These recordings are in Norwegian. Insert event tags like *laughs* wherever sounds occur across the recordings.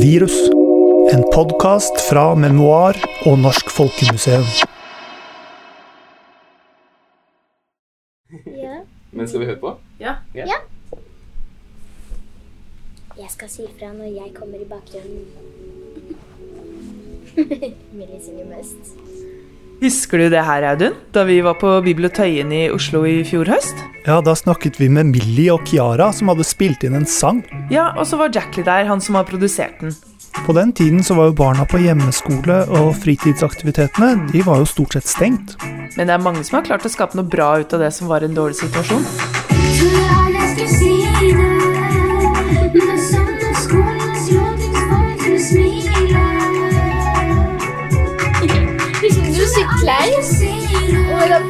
Virus. En podkast fra Memoar og Norsk Folkemuseum. Ja. Men skal vi høre på? Ja. Jeg skal si fra når jeg kommer i bakgrunnen. *laughs* Millie synger mest. Husker du det her, Audun? Da vi var på Bibliotøyen i Oslo i fjor høst? Ja, da snakket vi med Millie og Kiara, som hadde spilt inn en sang. Ja, og så var Jackley der, han som har produsert den. På den tiden så var jo barna på hjemmeskole, og fritidsaktivitetene de var jo stort sett stengt. Men det er mange som har klart å skape noe bra ut av det som var en dårlig situasjon. Trodde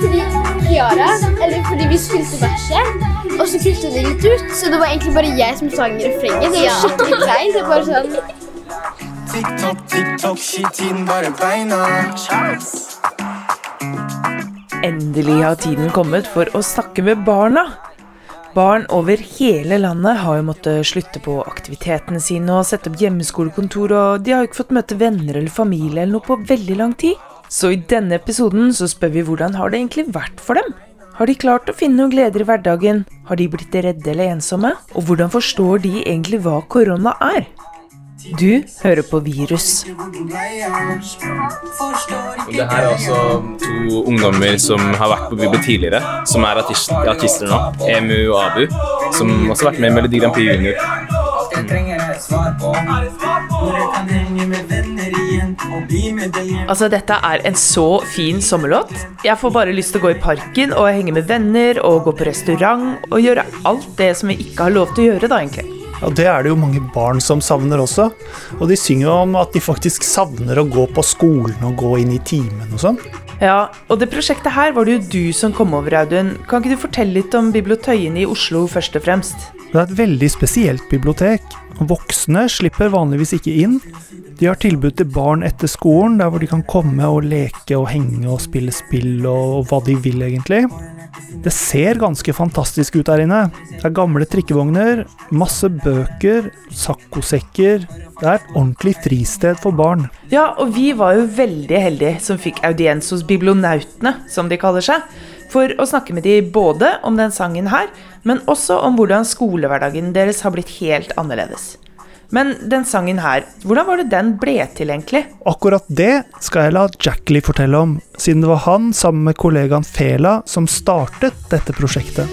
fordi Kiara, eller fordi vi spilte verset, og så kuttet det litt ut. Så det var egentlig bare jeg som sang refrenget. Det var skikkelig kleint. Det var sånn TikTok, TikTok, shit inn bare beina. Endelig har tiden kommet for å snakke med barna. Barn over hele landet har jo måttet slutte på aktivitetene sine og sette opp hjemmeskolekontor, og de har jo ikke fått møte venner eller familie eller noe på veldig lang tid. Så i denne episoden så spør vi hvordan har det egentlig vært for dem? Har de klart å finne noen gleder i hverdagen? Har de blitt redde eller ensomme? Og hvordan forstår de egentlig hva korona er? Du hører på Virus. Det her er altså to ungdommer som har vært på Bibel tidligere, som er artister, artister nå. Emu og Abu, som også har vært med i Melodi Grand Prix Junior. Jeg Altså, dette er en så fin sommerlåt. Jeg får bare lyst til å gå i parken og henge med venner og gå på restaurant og gjøre alt det som vi ikke har lov til å gjøre, da, egentlig. Ja, det er det jo mange barn som savner også. Og de synger jo om at de faktisk savner å gå på skolen og gå inn i timen og sånn. Ja, og det prosjektet her var det jo du som kom over, Audun. Kan ikke du fortelle litt om bibliotøyene i Oslo først og fremst? Det er et veldig spesielt bibliotek. Voksne slipper vanligvis ikke inn. De har tilbud til barn etter skolen, der hvor de kan komme og leke og henge og spille spill og hva de vil, egentlig. Det ser ganske fantastisk ut der inne. Det er gamle trikkevogner, masse bøker, saccosekker. Det er et ordentlig fristed for barn. Ja, og vi var jo veldig heldige som fikk audiens hos Biblionautene, som de kaller seg, for å snakke med de både om den sangen her, men også om hvordan skolehverdagen deres har blitt helt annerledes. Men den sangen her, hvordan var det den ble til, egentlig? Akkurat det skal jeg la Jackley fortelle om, siden det var han sammen med kollegaen Fela som startet dette prosjektet.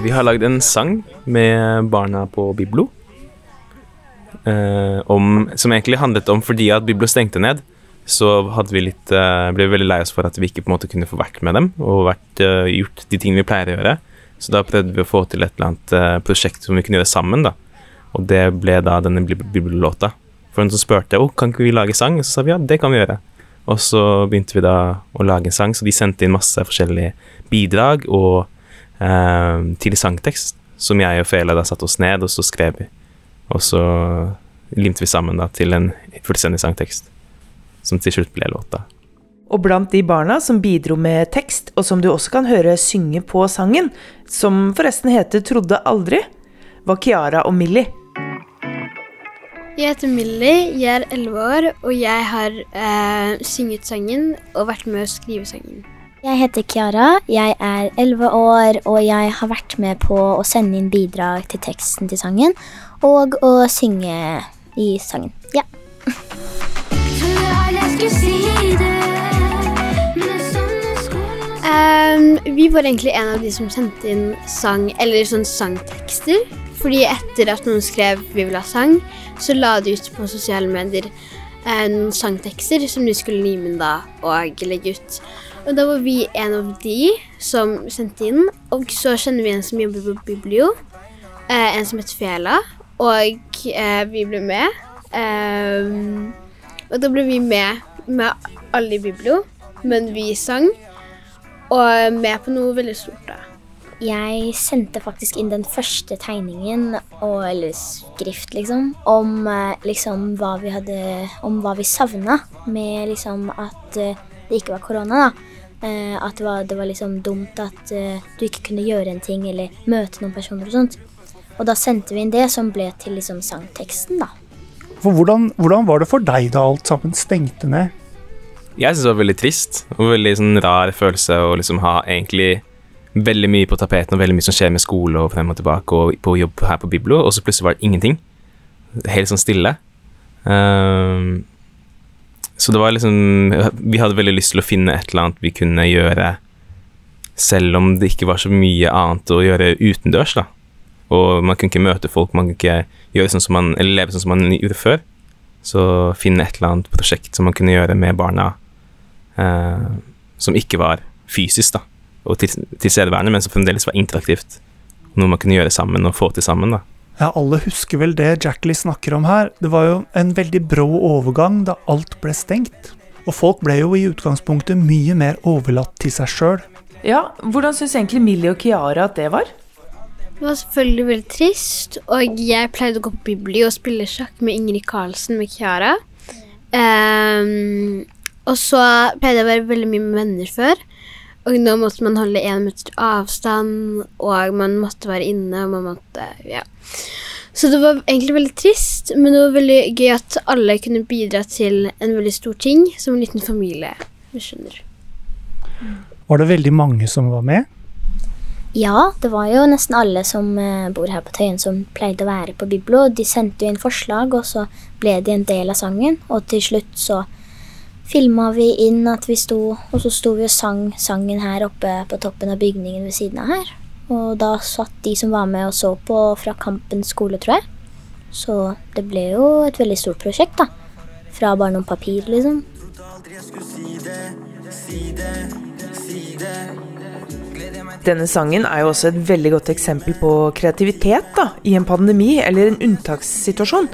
Vi har lagd en sang med barna på Biblo. Eh, om, som egentlig handlet om fordi at Biblo stengte ned, så vi litt, eh, ble vi veldig lei oss for at vi ikke på en måte kunne få vært med dem og vært, eh, gjort de tingene vi pleier å gjøre. Så da prøvde vi å få til et eller annet eh, prosjekt som vi kunne gjøre sammen. da. Og det ble da denne Bib- Bibellåta. For en som spurte oh, kan ikke vi lage sang, så sa vi ja, det kan vi gjøre. Og så begynte vi da å lage en sang, så de sendte inn masse forskjellige bidrag og eh, til sangtekst, som jeg og Fela da satte oss ned, og så skrev vi. Og så limte vi sammen da til en fullstendig sangtekst, som til slutt ble låta. Og blant de barna som bidro med tekst, og som du også kan høre synge på sangen, som forresten heter Trodde aldri, var Kiara og Millie. Jeg heter Millie, jeg er 11 år, og jeg har eh, synget sangen og vært med å skrive sangen. Jeg heter Kiara, jeg er 11 år, og jeg har vært med på å sende inn bidrag til teksten til sangen, og å synge i sangen. Ja. Vi var egentlig en av de som sendte inn sang, eller sånn sangtekster. Fordi etter at noen skrev 'Vi vil ha sang', så la de ut på sosiale medier eh, noen sangtekster som de skulle lime inn da og legge ut. Og da var vi en av de som sendte inn. Og så kjenner vi en som jobber på Biblio, eh, en som heter Fela, og eh, vi ble med. Ehm, og da ble vi med med alle i Biblio, men vi sang. Og med på noe veldig stort, da. Jeg sendte faktisk inn den første tegningen, og, eller skrift, liksom, om eh, liksom hva vi hadde Om hva vi savna med liksom at eh, det ikke var korona, da. Eh, at det var, det var liksom dumt at du ikke kunne gjøre en ting eller møte noen personer og sånt. Og da sendte vi inn det som ble til liksom sangteksten, da. For hvordan, hvordan var det for deg da alt sammen stengte ned? Jeg syns det var veldig trist og veldig sånn rar følelse å liksom ha egentlig veldig mye på tapeten og veldig mye som skjer med skole og frem og tilbake og på jobb her på Biblo, og så plutselig var det ingenting. Helt sånn stille. Um, så det var liksom Vi hadde veldig lyst til å finne et eller annet vi kunne gjøre selv om det ikke var så mye annet å gjøre utendørs, da. Og man kunne ikke møte folk, man kunne ikke gjøre sånn som man, eller leve sånn som man gjorde før. Så finne et eller annet prosjekt som man kunne gjøre med barna eh, som ikke var fysisk, da, og til, men som fremdeles var interaktivt. Noe man kunne gjøre sammen og få til sammen, da. Ja, alle husker vel det Jackley snakker om her. Det var jo en veldig brå overgang da alt ble stengt. Og folk ble jo i utgangspunktet mye mer overlatt til seg sjøl. Ja, hvordan syns egentlig Millie og Kiara at det var? Det var selvfølgelig veldig trist, og jeg pleide å gå på bibli og spille sjakk med Ingrid Karlsen med Kiara. Um, og så pleide jeg å være veldig mye med venner før. Og nå måtte man holde én meter avstand, og man måtte være inne, og man måtte Ja. Så det var egentlig veldig trist, men det var veldig gøy at alle kunne bidra til en veldig stor ting, som en liten familie. Du skjønner. Var det veldig mange som var med? Ja, det var jo nesten alle som eh, bor her på Tøyen som pleide å være på Biblo. De sendte jo inn forslag, og så ble de en del av sangen. Og til slutt så filma vi inn at vi sto, og så sto vi og sang sangen her oppe på toppen av bygningen ved siden av her. Og da satt de som var med og så på fra Kampens skole, tror jeg. Så det ble jo et veldig stort prosjekt, da. Fra bare noen papir, liksom. Denne sangen er jo også et veldig godt eksempel på kreativitet da, i en pandemi eller en unntakssituasjon.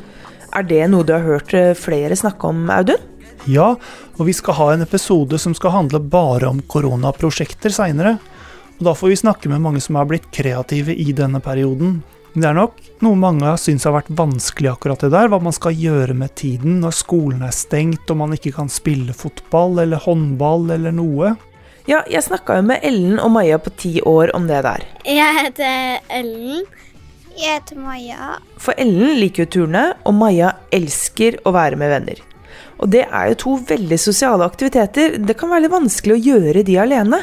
Er det noe du har hørt eh, flere snakke om, Audun? Ja, og vi skal ha en episode som skal handle bare om koronaprosjekter seinere. Og da får vi snakke med mange som har blitt kreative i denne perioden. Det er nok noe mange syns har vært vanskelig akkurat det der, hva man skal gjøre med tiden når skolen er stengt og man ikke kan spille fotball eller håndball eller noe. Ja, jeg snakka jo med Ellen og Maja på ti år om det der. Jeg heter Ellen. Jeg heter Maja. For Ellen liker jo turene, og Maja elsker å være med venner. Og det er jo to veldig sosiale aktiviteter. Det kan være litt vanskelig å gjøre de alene.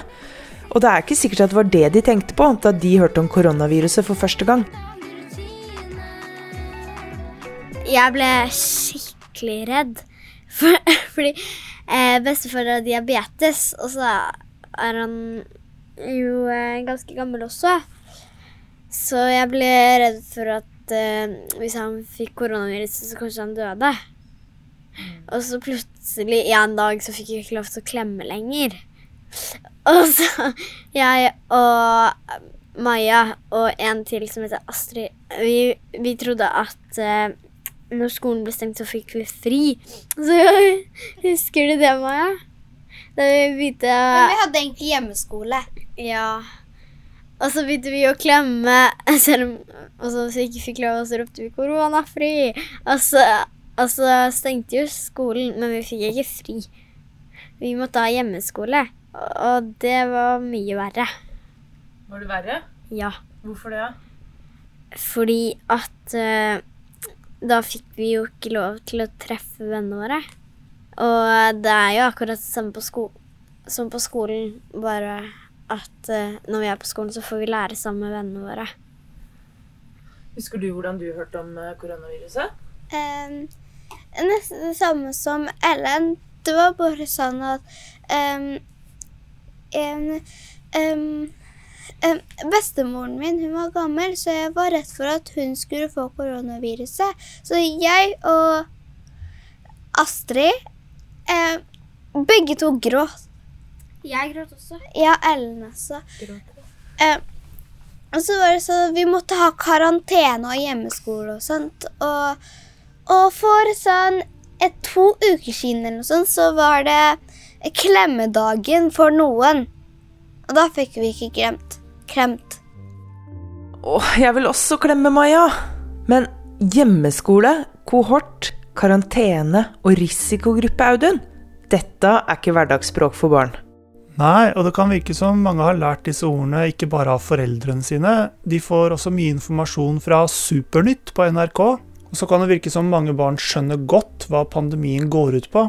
Og det er ikke sikkert at det var det de tenkte på da de hørte om koronaviruset for første gang. Jeg ble skikkelig redd. *laughs* For, fordi eh, bestefar har diabetes, og så er han jo eh, ganske gammel også. Så jeg ble redd for at eh, hvis han fikk koronaviruset, så kanskje han døde. Og så plutselig en dag så fikk jeg ikke lov til å klemme lenger. Og så jeg og Maja og en til som heter Astrid, vi, vi trodde at eh, når skolen ble stengt, så fikk vi fri. Så *laughs* husker du det, Maja? Da vi begynte Men vi hadde egentlig hjemmeskole. Ja. Og så begynte vi å klemme, *laughs* selv om og så hvis vi ikke fikk lov, så ropte vi 'koronafri'. Og så, og så stengte jo skolen, men vi fikk ikke fri. Vi måtte ha hjemmeskole, og det var mye verre. Var det verre? Ja. Hvorfor det? Fordi at uh, da fikk vi jo ikke lov til å treffe vennene våre. Og det er jo akkurat det samme på som på skolen, bare at uh, når vi er på skolen, så får vi lære sammen med vennene våre. Husker du hvordan du hørte om eh, koronaviruset? Um, nesten det samme som Ellen. Det var bare sånn at um, en, um, um, Bestemoren min hun var gammel, så jeg var redd for at hun skulle få koronaviruset. Så jeg og Astrid um, begge to gråt. Jeg gråt også. Ja, Ellen også. Eh, og så var det sånn at vi måtte ha karantene og hjemmeskole og sånt. Og, og for sånn et, to uker siden eller noe sånt, så var det klemmedagen for noen. Og da fikk vi ikke glemt. Klemt. Åh, jeg vil også klemme Maja. Men hjemmeskole, kohort, karantene og risikogruppe, Audun? Dette er ikke hverdagsspråk for barn. Nei, og det kan virke som mange har lært disse ordene ikke bare av foreldrene sine. De får også mye informasjon fra Supernytt på NRK. Og så kan det virke som mange barn skjønner godt hva pandemien går ut på.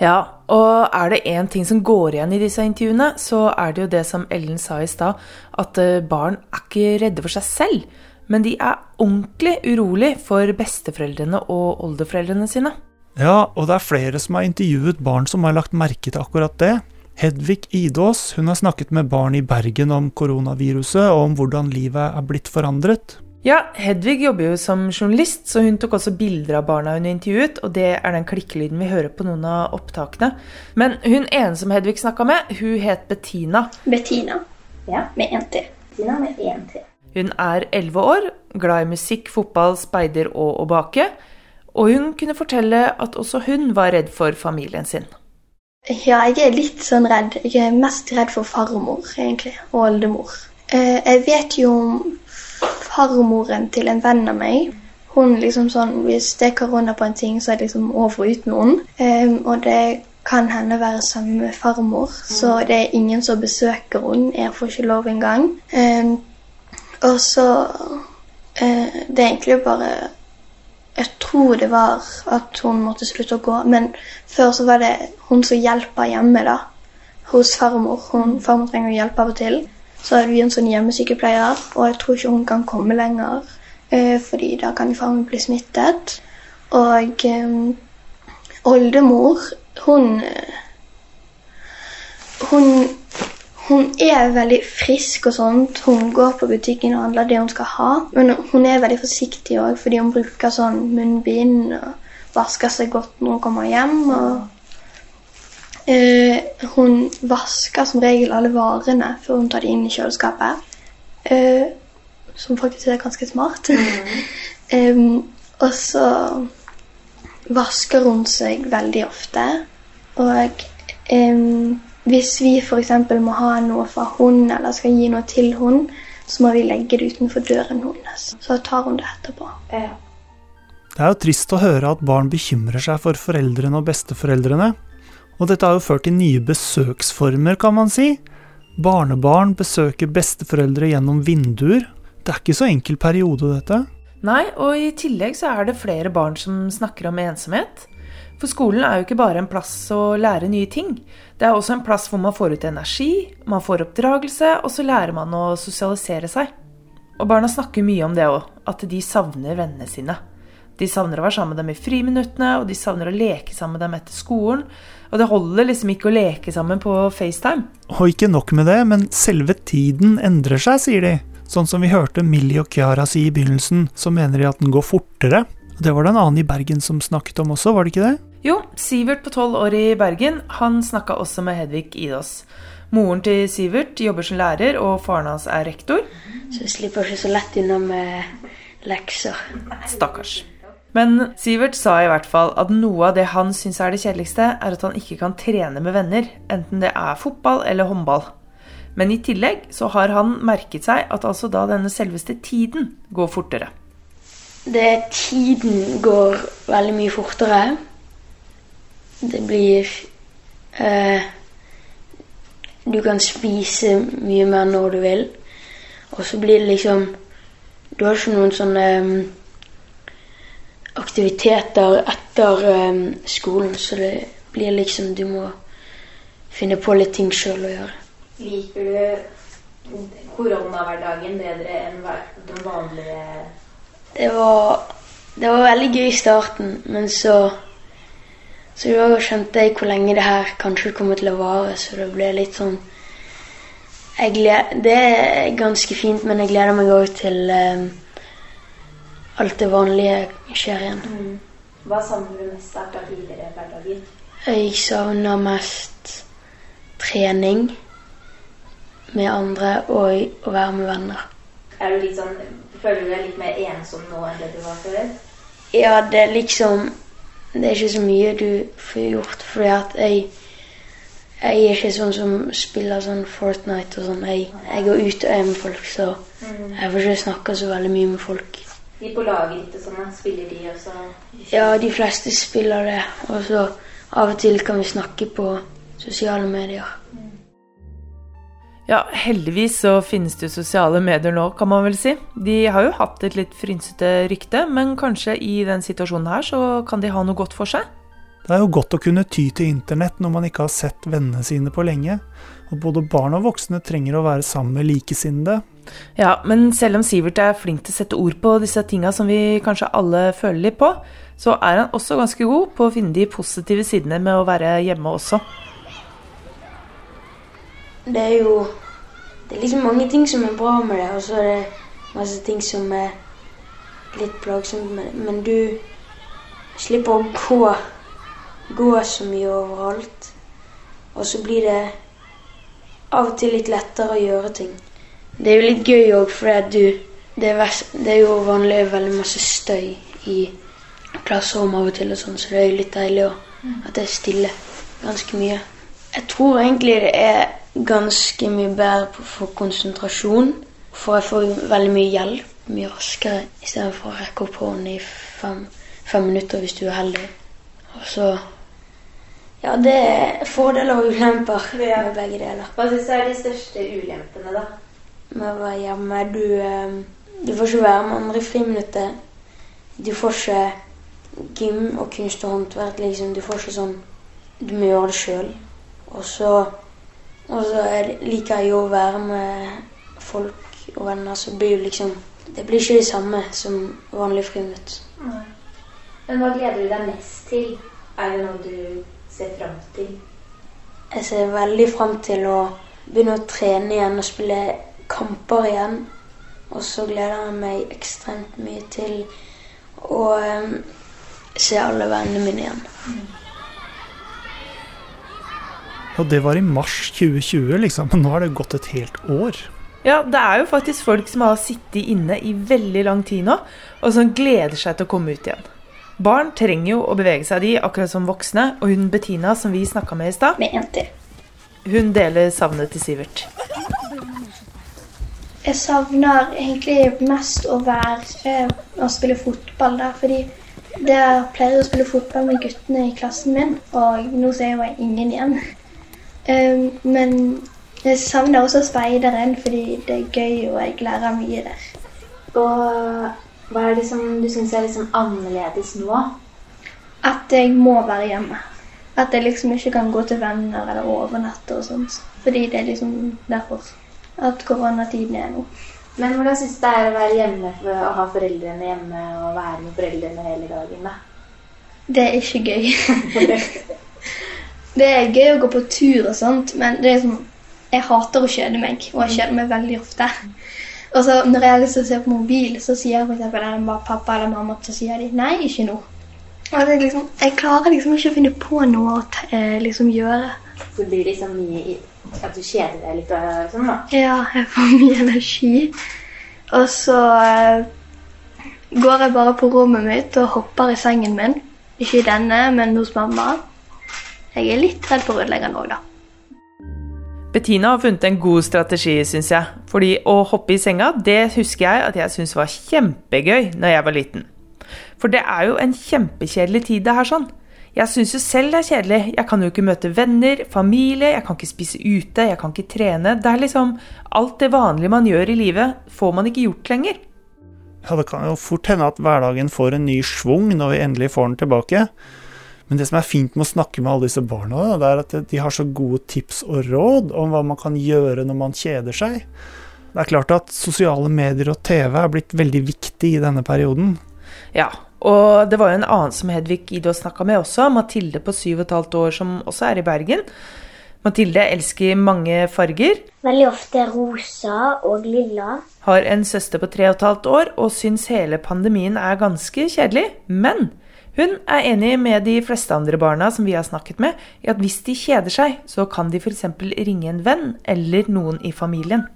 Ja, og er det én ting som går igjen i disse intervjuene, så er det jo det som Ellen sa i stad, at eh, barn er ikke redde for seg selv, men de er ordentlig urolig for besteforeldrene og oldeforeldrene sine. Ja, og det er flere som har intervjuet barn som har lagt merke til akkurat det. Hedvig Idås hun har snakket med barn i Bergen om koronaviruset og om hvordan livet er blitt forandret. Ja, Hedvig jobber jo som journalist, så hun tok også bilder av barna hun intervjuet, og det er den klikkelyden vi hører på noen av opptakene. Men hun ene som Hedvig snakka med, hun het Bettina. Bettina. Ja, med én T. Bettina med én T. Hun er 11 år, glad i musikk, fotball, speider og å bake. Og hun kunne fortelle at også hun var redd for familien sin. Ja, jeg er litt sånn redd. Jeg er mest redd for farmor, egentlig, og oldemor. Eh, jeg vet jo om farmoren til en venn av meg. Hun liksom sånn, Hvis det er korona på en ting, så er det liksom over uten henne. Eh, og det kan hende være sammen med farmor, så det er ingen som besøker henne. Jeg får ikke lov engang. Og så eh, Det er egentlig bare jeg tror det var at hun måtte slutte å gå, men før så var det hun som hjelper hjemme da, hos farmor. Hun, farmor trenger hjelp av og til. Så er vi en sånn hjemmesykepleier, og jeg tror ikke hun kan komme lenger. Eh, fordi da kan farmor bli smittet. Og eh, oldemor, hun eh, Hun hun er veldig frisk og sånt. Hun går på butikken og handler det hun skal ha. Men hun er veldig forsiktig òg, fordi hun bruker sånn munnbind og vasker seg godt når hun kommer hjem. Og uh, hun vasker som regel alle varene før hun tar dem inn i kjøleskapet. Uh, som faktisk er ganske smart. *laughs* um, og så vasker hun seg veldig ofte. Og um, hvis vi f.eks. må ha noe fra hun eller skal gi noe til hun, så må vi legge det utenfor døren hennes. Så tar hun det etterpå. Ja. Det er jo trist å høre at barn bekymrer seg for foreldrene og besteforeldrene. Og dette har jo ført til nye besøksformer, kan man si. Barnebarn besøker besteforeldre gjennom vinduer. Det er ikke så enkel periode, dette. Nei, og i tillegg så er det flere barn som snakker om ensomhet. For skolen er jo ikke bare en plass å lære nye ting. Det er også en plass hvor man får ut energi, man får oppdragelse, og så lærer man å sosialisere seg. Og barna snakker mye om det òg, at de savner vennene sine. De savner å være sammen med dem i friminuttene, og de savner å leke sammen med dem etter skolen. Og det holder liksom ikke å leke sammen på FaceTime. Og ikke nok med det, men selve tiden endrer seg, sier de. Sånn som vi hørte Millie og Chiara si i begynnelsen, så mener de at den går fortere. Det var det en annen i Bergen som snakket om også, var det ikke det? Jo, Sivert på tolv år i Bergen, han snakka også med Hedvig Idås. Moren til Sivert jobber som lærer, og faren hans er rektor. Så jeg slipper ikke så lett unna med lekser. Stakkars. Men Sivert sa i hvert fall at noe av det han syns er det kjedeligste, er at han ikke kan trene med venner, enten det er fotball eller håndball. Men i tillegg så har han merket seg at altså da denne selveste tiden går fortere. Det tiden går veldig mye fortere. Det blir eh, Du kan spise mye mer når du vil. Og så blir det liksom Du har ikke noen sånne um, aktiviteter etter um, skolen, så det blir liksom Du må finne på litt ting sjøl å gjøre. Liker du koronahverdagen bedre enn den vanlige Det var, det var veldig gøy i starten, men så så da skjønte jeg hvor lenge det her kanskje kommer til å vare, så det ble litt sånn gleder, Det er ganske fint, men jeg gleder meg òg til um, alt det vanlige skjer igjen. Mm. Hva savner du mest av tidligere hverdager? Jeg savner mest trening med andre og å være med venner. Er du litt sånn, Føler du deg litt mer ensom nå enn det du var før? Ja, det er liksom det er ikke så mye du får gjort, fordi at jeg jeg er ikke sånn som spiller sånn Fortnite og sånn. Jeg, jeg går ut og er med folk, så Mm. jeg får ikke snakke så veldig mye med folk. De på laget ditt og sånn, spiller de også? Ja, de fleste spiller det, og så av og til kan vi snakke på sosiale medier. Ja, heldigvis så finnes det jo sosiale medier nå, kan man vel si. De har jo hatt et litt frynsete rykte, men kanskje i den situasjonen her så kan de ha noe godt for seg? Det er jo godt å kunne ty til internett når man ikke har sett vennene sine på lenge. Og både barn og voksne trenger å være sammen med likesinnede. Ja, men selv om Sivert er flink til å sette ord på disse tinga som vi kanskje alle føler litt på, så er han også ganske god på å finne de positive sidene med å være hjemme også. Det er jo Det er liksom mange ting som er bra med det, og så er det masse ting som er litt plagsomt med det. Men du slipper å gå, gå så mye overalt. Og så blir det av og til litt lettere å gjøre ting. Det er jo litt gøy òg, for det det er jo vanlig veldig masse støy i klasserom av og til, og sånn, så det er jo litt deilig at det er stille ganske mye. Jeg tror egentlig det er ganske mye bedre for konsentrasjon, for jeg får veldig mye hjelp mye raskere istedenfor å rekke opp hånden i fem, fem minutter hvis du er heldig. Og så Ja, det er fordeler og ulemper med begge deler. Hva syns du er de største ulempene, da? Med å være hjemme Du, eh, du får ikke være med andre i friminuttet. Du får ikke gym og kunst og håndverk. Liksom. Du får ikke sånn Du må gjøre det sjøl. Og så, og så er det, liker jeg jo å være med folk og venner, så blir det liksom Det blir ikke det samme som vanlig friminutt. Men hva gleder du deg mest til? Er det noe du ser fram til? Jeg ser veldig fram til å begynne å trene igjen og spille kamper igjen. Og så gleder jeg meg ekstremt mye til å um, se alle vennene mine igjen. Og det var i mars 2020, liksom. Men nå har det gått et helt år. Ja, det er jo faktisk folk som har sittet inne i veldig lang tid nå, og som gleder seg til å komme ut igjen. Barn trenger jo å bevege seg, de, akkurat som voksne, og hun Bettina som vi snakka med i stad, hun deler savnet til Sivert. Jeg savner egentlig mest å være å spille fotball der, fordi der pleier jeg å spille fotball med guttene i klassen min, og nå ser jeg jo ingen igjen. Men jeg savner også speideren, fordi det er gøy, og jeg lærer mye der. Og hva er det som du syns er liksom annerledes nå? At jeg må være hjemme. At jeg liksom ikke kan gå til venner eller overnatte og sånt. Fordi det er liksom derfor at koronatiden er nå. Men hvordan syns du det er å være hjemme for å ha foreldrene hjemme og være med foreldrene hele dagen? da? Det er ikke gøy. *laughs* det er gøy å gå på tur og sånt, men det er sånn, jeg hater å kjede meg, og jeg kjeder meg veldig ofte. Og så når jeg har lyst til å se på mobil, så sier for eksempel bare pappa eller mamma, så sier de nei, ikke nå. Det er liksom, jeg klarer liksom ikke å finne på noe å eh, liksom gjøre. Så blir liksom mye at du kjeder deg litt og sånn, da. Ja, jeg får *laughs* mye energi. Og så eh, går jeg bare på rommet mitt og hopper i sengen min. Ikke i denne, men hos mamma. Jeg er litt redd for rødleggeren òg, da. Bettina har funnet en god strategi, syns jeg. Fordi å hoppe i senga, det husker jeg at jeg syntes var kjempegøy når jeg var liten. For det er jo en kjempekjedelig tid, det her sånn. Jeg syns jo selv det er kjedelig. Jeg kan jo ikke møte venner, familie, jeg kan ikke spise ute, jeg kan ikke trene. Det er liksom Alt det vanlige man gjør i livet, får man ikke gjort lenger. Ja, det kan jo fort hende at hverdagen får en ny schwung når vi endelig får den tilbake. Men det som er fint med å snakke med alle disse barna, det er at de har så gode tips og råd om hva man kan gjøre når man kjeder seg. Det er klart at sosiale medier og TV er blitt veldig viktig i denne perioden. Ja, og det var jo en annen som Hedvig Ido snakka med også, Mathilde på syv og et halvt år, som også er i Bergen. Mathilde elsker mange farger, Veldig ofte rosa og lilla. har en søster på tre og et halvt år og syns hele pandemien er ganske kjedelig. Men hun er enig med de fleste andre barna som vi har snakket med, i at hvis de kjeder seg, så kan de f.eks. ringe en venn eller noen i familien.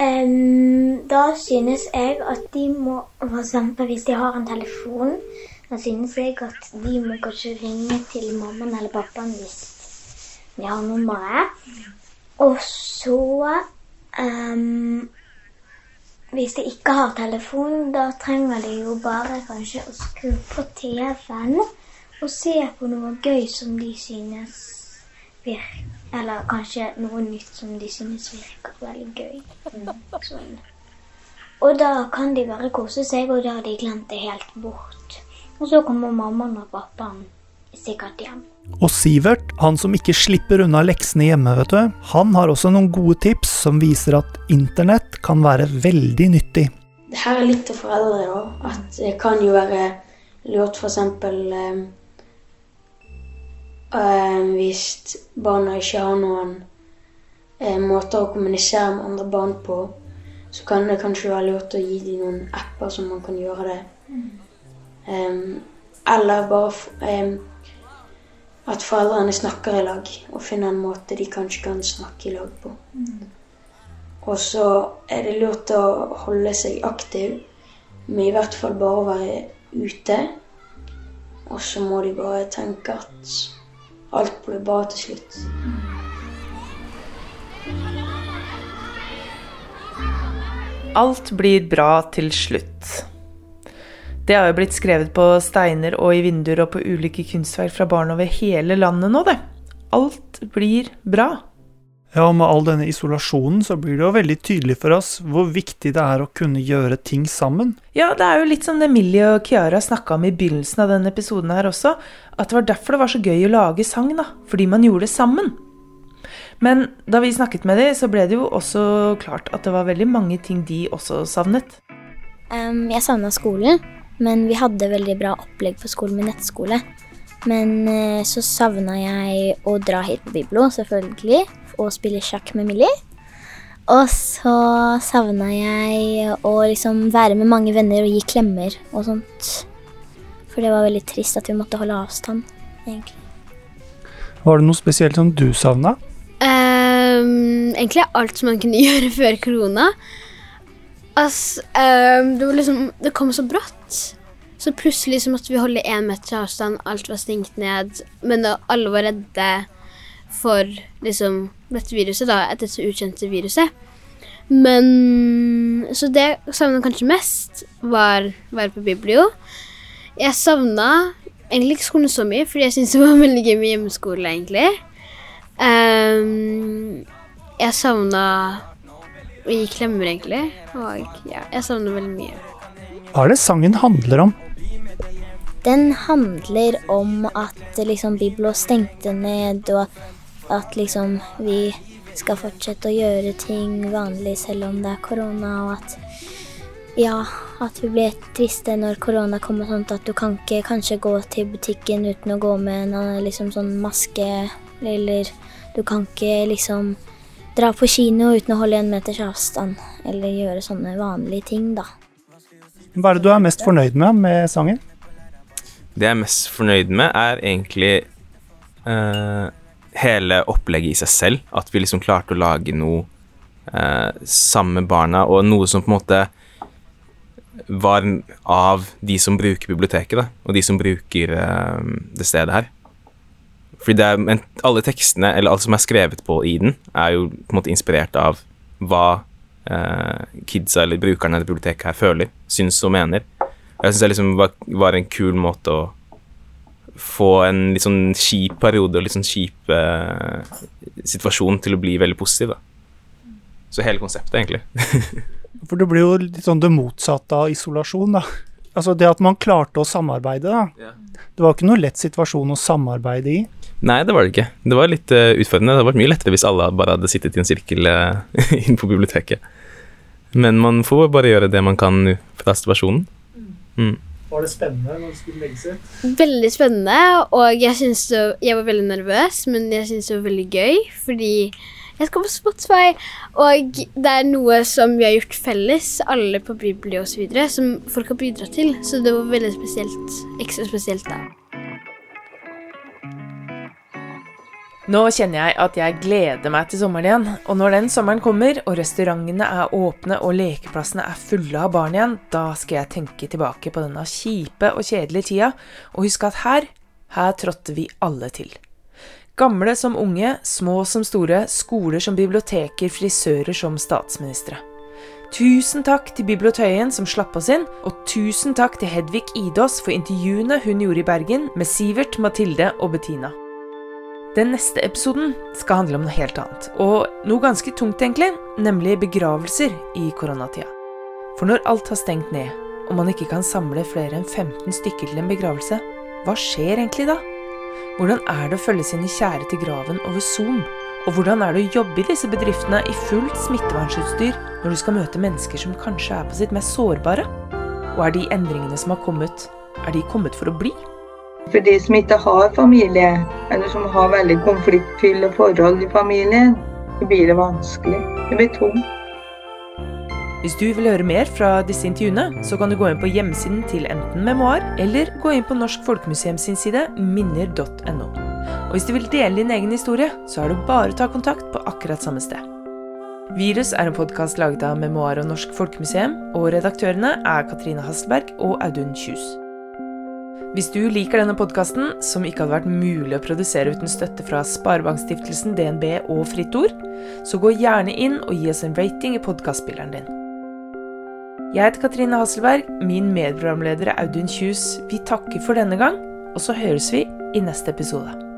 Um, da synes jeg at de må, eksempel hvis de har en telefon, da synes jeg at de må kanskje ringe til mammaen eller pappaen hvis de har nummeret. Og så em, Hvis de ikke har telefon, da trenger de jo bare kanskje å skru på TV-en og se på noe gøy som de synes virker Eller kanskje noe nytt som de synes virker veldig gøy. Sånn. Og da kan de bare kose seg, og da har de glemt det helt bort. Og så kommer mammaen og pappaen sikkert hjem. Og Sivert, han som ikke slipper unna leksene hjemme, vet du, han har også noen gode tips som viser at internett kan være veldig nyttig. Det her er litt til foreldre, da. At det kan jo være lurt for eksempel eh, eh, hvis barna ikke har noen eh, måter å kommunisere med andre barn på, så kan det kanskje være lurt å gi dem noen apper som man kan gjøre det. Em, eller bare em, at foreldrene snakker i lag og finner en måte de kanskje kan snakke i lag på. Og så er det lurt å holde seg aktiv, men i hvert fall bare å være ute. Og så må de bare tenke at alt blir bra til slutt. Alt blir bra til slutt. Det har jo blitt skrevet på steiner og i vinduer og på ulike kunstverk fra barn over hele landet nå, det. Alt blir bra. Ja, og med all denne isolasjonen så blir det jo veldig tydelig for oss hvor viktig det er å kunne gjøre ting sammen. Ja, det er jo litt som det Millie og Kiara snakka om i begynnelsen av denne episoden her også, at det var derfor det var så gøy å lage sang, da. Fordi man gjorde det sammen. Men da vi snakket med dem, så ble det jo også klart at det var veldig mange ting de også savnet. Um, jeg savna skolen, men vi hadde veldig bra opplegg på skolen med nettskole. Men eh, så savna jeg å dra hit på Biblo, selvfølgelig, og spille sjakk med Millie. Og så savna jeg å liksom være med mange venner og gi klemmer og sånt. For det var veldig trist at vi måtte holde avstand, egentlig. Var det noe spesielt som du savna? Um, egentlig alt som man kunne *laughs* gjøre før korona. Altså, um, det liksom Det kom så brått. Så plutselig så måtte vi holde én meter avstand, alt var stengt ned. Men da alle var redde for liksom dette viruset, da, dette ukjente viruset. Men Så det jeg savna kanskje mest, var å være på biblio. Jeg savna egentlig ikke skolen så mye, fordi jeg syntes det var *laughs* veldig gøy med hjemmeskole, egentlig. Um, jeg savna å gi klemmer, egentlig. Og ja, jeg savner veldig mye. Hva er det sangen handler om? Den handler om at liksom Biblo stengte ned, og at liksom vi skal fortsette å gjøre ting vanlig selv om det er korona, og at ja, at vi blir triste når korona kommer, og sånt, at du kan ikke kanskje gå til butikken uten å gå med en eh, liksom sånn maske, eller du kan ikke liksom dra på kino uten å holde en meters avstand, eller gjøre sånne vanlige ting, da. Hva er det du er mest fornøyd med med sangen? Det jeg er mest fornøyd med, er egentlig uh, hele opplegget i seg selv. At vi liksom klarte å lage noe uh, sammen med barna, og noe som på en måte var av de som bruker biblioteket, da, og de som bruker uh, det stedet her. Fordi det er, men alle tekstene, eller alt som er skrevet på i den, er jo på en måte inspirert av hva eh, kidsa eller brukerne av biblioteket her føler, syns og mener. Jeg syns det liksom var, var en kul måte å få en litt sånn kjip periode og litt sånn kjip eh, situasjon til å bli veldig positiv, da. Så hele konseptet, egentlig. *laughs* For det blir jo litt sånn det motsatte av isolasjon, da. Altså det at man klarte å samarbeide, da. Ja. Det var ikke noe lett situasjon å samarbeide i. Nei, det var det ikke. Det var litt uh, utfordrende. Det hadde vært mye lettere hvis alle bare hadde sittet i en sirkel uh, *laughs* inne på biblioteket. Men man får bare gjøre det man kan fra situasjonen. Mm. Var det spennende når du skulle legge ut? Veldig spennende, og jeg, synes det, jeg var veldig nervøs, men jeg syntes det var veldig gøy, fordi jeg skal på Spotify, og det er noe som vi har gjort felles, alle på Bibli osv., som folk har bidratt til, så det var veldig spesielt, ekstra spesielt da. Nå kjenner jeg at jeg gleder meg til sommeren igjen, og når den sommeren kommer, og restaurantene er åpne og lekeplassene er fulle av barn igjen, da skal jeg tenke tilbake på denne kjipe og kjedelige tida, og huske at her, her trådte vi alle til. Gamle som unge, små som store, skoler som biblioteker, frisører som statsministre. Tusen takk til Bibliotøyen som slapp oss inn, og tusen takk til Hedvig Idås for intervjuene hun gjorde i Bergen med Sivert, Mathilde og Bettina. Den neste episoden skal handle om noe helt annet, og noe ganske tungt egentlig, nemlig begravelser i koronatida. For når alt har stengt ned, og man ikke kan samle flere enn 15 stykker til en begravelse, hva skjer egentlig da? Hvordan er det å følge sine kjære til graven over Zoom? Og hvordan er det å jobbe i disse bedriftene i fullt smittevernsutstyr når du skal møte mennesker som kanskje er på sitt mest sårbare? Og er de endringene som har kommet, er de kommet for å bli? For de som ikke har familie, eller som har veldig konfliktfylte forhold i familien, så blir det vanskelig. Det blir tungt. Hvis du vil høre mer fra disse intervjuene, så kan du gå inn på hjemmesiden til enten Memoar, eller gå inn på Norsk Folkemuseum sin side minner.no. Og hvis du vil dele din egen historie, så er det bare å ta kontakt på akkurat samme sted. Virus er en podkast laget av Memoar og Norsk Folkemuseum, og redaktørene er Katrine Hasselberg og Audun Kjus. Hvis du liker denne podkasten, som ikke hadde vært mulig å produsere uten støtte fra Sparebankstiftelsen, DNB og Fritt Ord, så gå gjerne inn og gi oss en rating i podkastspilleren din. Jeg heter Katrine Hasselberg, min medprogramleder er Audun Kjus. Vi takker for denne gang, og så høres vi i neste episode.